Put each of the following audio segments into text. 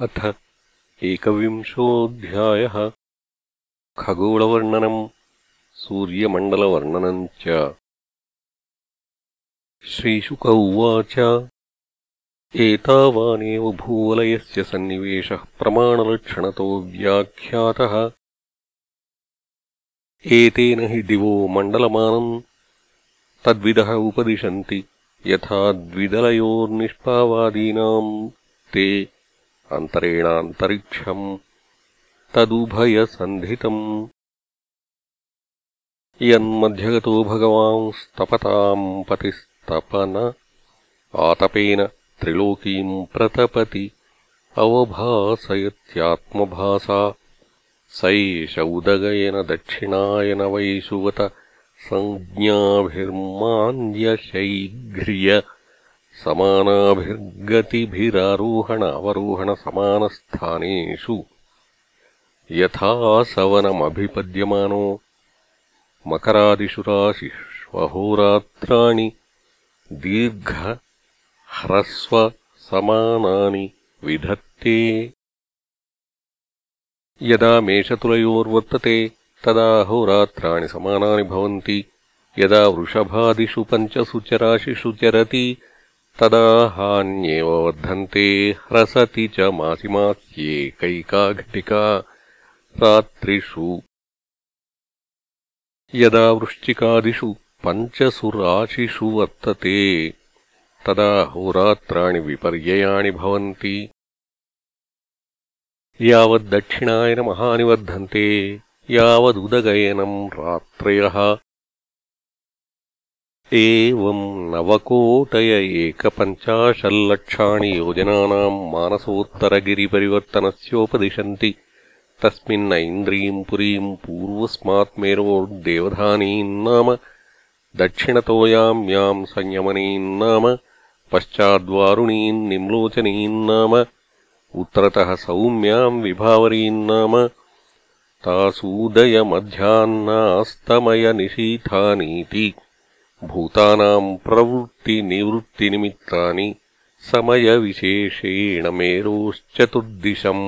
अथ एकविंशोऽध्यायः खगोळवर्णनम् सूर्यमण्डलवर्णनम् च। श्रीशुक उवाच एतावानेव भूवलयस्य सन्निवेशः प्रमाणलक्षणतो व्याख्यातः। एतेन हि दिवो मण्डलमानम् तद्विदः उपदिशन्ति। यथा द्विदलयोर्निष्पावादीनाम् ते अन्तरेणान्तरिक्षम् तदुभयसन्धितम्। यन्मध्यगतो भगवांस्तपताम् पतिस्तपन आतपेन त्रिलोकीम् प्रतपति अवभासयत्यात्मभासा स एष उदगयन दक्षिणायन वैषुवत सञ्ज्ञाभिर्मान्द्यशैघ्र्य समानाभिर्गतिभिरारोहण अवरोहणसमानस्थानेषु यथा सवनमभिपद्यमानो मकरादिषु राशिष्वहोरात्राणि दीर्घह्रस्वसमानानि विधत्ते यदा मेषतुलयोर्वर्तते तदा होरात्राणि समानानि भवन्ति यदा वृषभादिषु पञ्चसु च राशिषु चरति तदा हान्येव वर्धन्ते ह्रसति च मासिमास्येकैका घटिका रात्रिषु। यदा वृश्चिकादिषु पञ्चसु राशिषु वर्तते तदा होरात्राणि विपर्ययाणि भवन्ति। यावद्दक्षिणायनमहानिवर्धन्ते यावदुदगयनम् रात्रयः। एवम् नवकोटय एकपञ्चाशल्लक्षाणि योजनानाम् मानसोत्तरगिरिपरिवर्तनस्योपदिशन्ति। तस्मिन्न इन्द्रीम् पुरीम् पूर्वस्मात्मेरोर्देवधानीम् नाम दक्षिणतो याम् याम् संयमनीम् नाम पश्चाद्वारुणीम् निम्लोचनीम् नाम उत्तरतः सौम्याम् विभावरीम् नाम तासूदयमध्याह्नास्तमयनिशीथानीति भूतानाम् प्रवृत्तिनिवृत्तिनिमित्तानि समयविशेषेण मेरोश्चतुर्दिशम्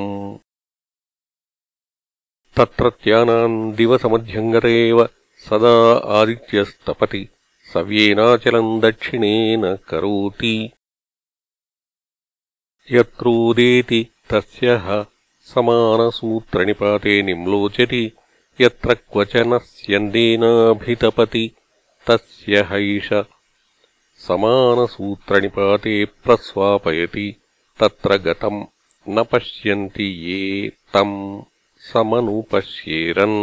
तत्रत्यानाम् दिवसमध्यङ्गत एव सदा आदित्यस्तपति सव्येनाचलम् दक्षिणेन करोति यत्रोदेति तस्य समानसूत्रनिपाते निम्लोचति यत्र क्वचन स्यन्देनाभितपति तस्य हैष समानसूत्रनिपाते प्रस्वापयति तत्र गतम् न पश्यन्ति ये तम् समनुपश्येरन्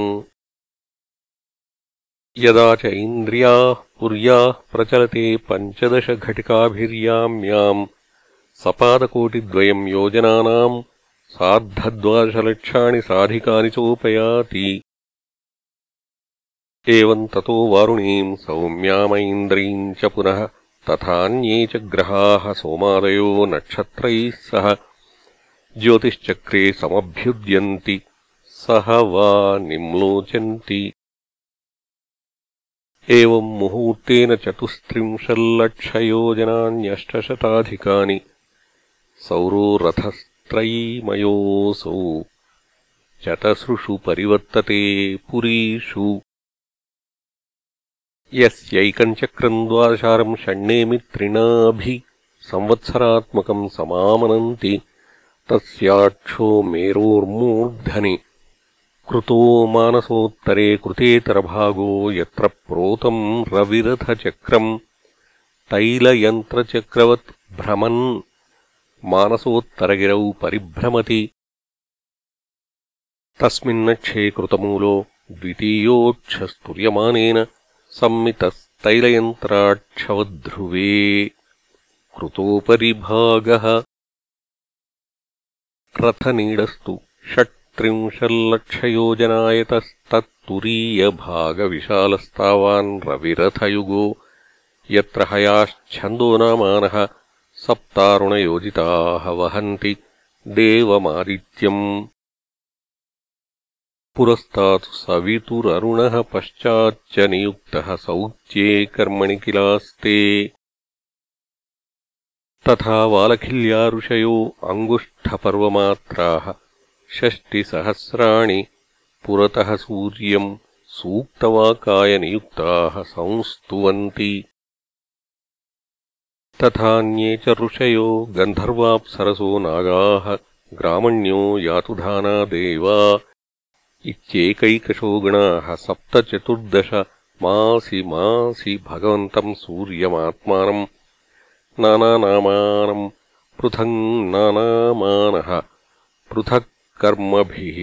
यदा च इन्द्रियाः पुर्याः प्रचलते पञ्चदशघटिकाभिर्याम्याम् सपादकोटिद्वयम् योजनानाम् सार्धद्वादशलक्षाणि साधिकानि चोपयाति एवम् ततो वारुणीम् सौम्यामैन्द्रीम् च पुनः तथान्ये च ग्रहाः सोमादयो नक्षत्रैः सह ज्योतिश्चक्रे समभ्युद्यन्ति। सह वा निम्लोचन्ति। एवम् मुहूर्तेन चतुस्त्रिंशल्लक्षयोजनान्यष्टशताधिकानि सौरो रथस्त्रयीमयोऽसौ। चतसृषु परिवर्तते पुरीषु यस्यैकम् चक्रम् द्वादशारम् षण्णेमि त्रिणाभि संवत्सरात्मकम् समामनन्ति तस्याक्षो मेरोर्मूर्धनि कृतो मानसोत्तरे कृतेतरभागो यत्र प्रोतम् रविरथचक्रम् तैलयन्त्रचक्रवत् भ्रमन् मानसोत्तरगिरौ परिभ्रमति तस्मिन्नक्षे कृतमूलो द्वितीयोक्षस्तुर्यमानेन संमितस्तैलयन्त्राक्षवध्रुवे कृतोपरिभागः रथनीडस्तु षट्त्रिंशल्लक्षयोजनायतस्तत्तुरीयभागविशालस्तावान् रविरथयुगो यत्र हयाश्छन्दोनामानः सप्तारुणयोजिताः वहन्ति देवमादित्यम् पुरस्तात् सवितुररुणः पश्चाच्च नियुक्तः सौच्ये कर्मणि किलास्ते। तथा वालखिल्या ऋषयो अङ्गुष्ठपर्वमात्राः षष्टिसहस्राणि पुरतः सूर्यम् सूक्तवाकायनियुक्ताः संस्तुवन्ति। तथान्ये च ऋषयो गन्धर्वाप्सरसो नागाः ग्रामण्यो यातुधानादेवा इत्येकैकशो गणाः सप्तचतुर्दश मासि मासि भगवन्तम् सूर्यमात्मानम् नानानामानम् पृथङ् नानामानः पृथक् कर्मभिः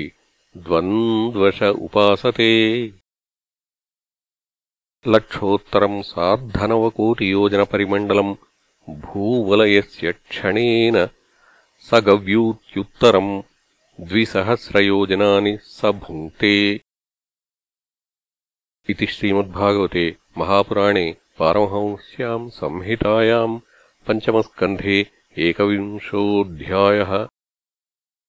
द्वन्द्वश उपासते। लक्षोत्तरम् सार्धनवकोटियोजनपरिमण्डलम् भूवलयस्य क्षणेन स गव्यूत्युत्तरम् द्विसहस्रयोजनानि स भुङ्क्ते इति श्रीमद्भागवते महापुराणे पारमहंस्याम् संहितायाम् पञ्चमस्कन्धे एकविंशोऽध्यायः।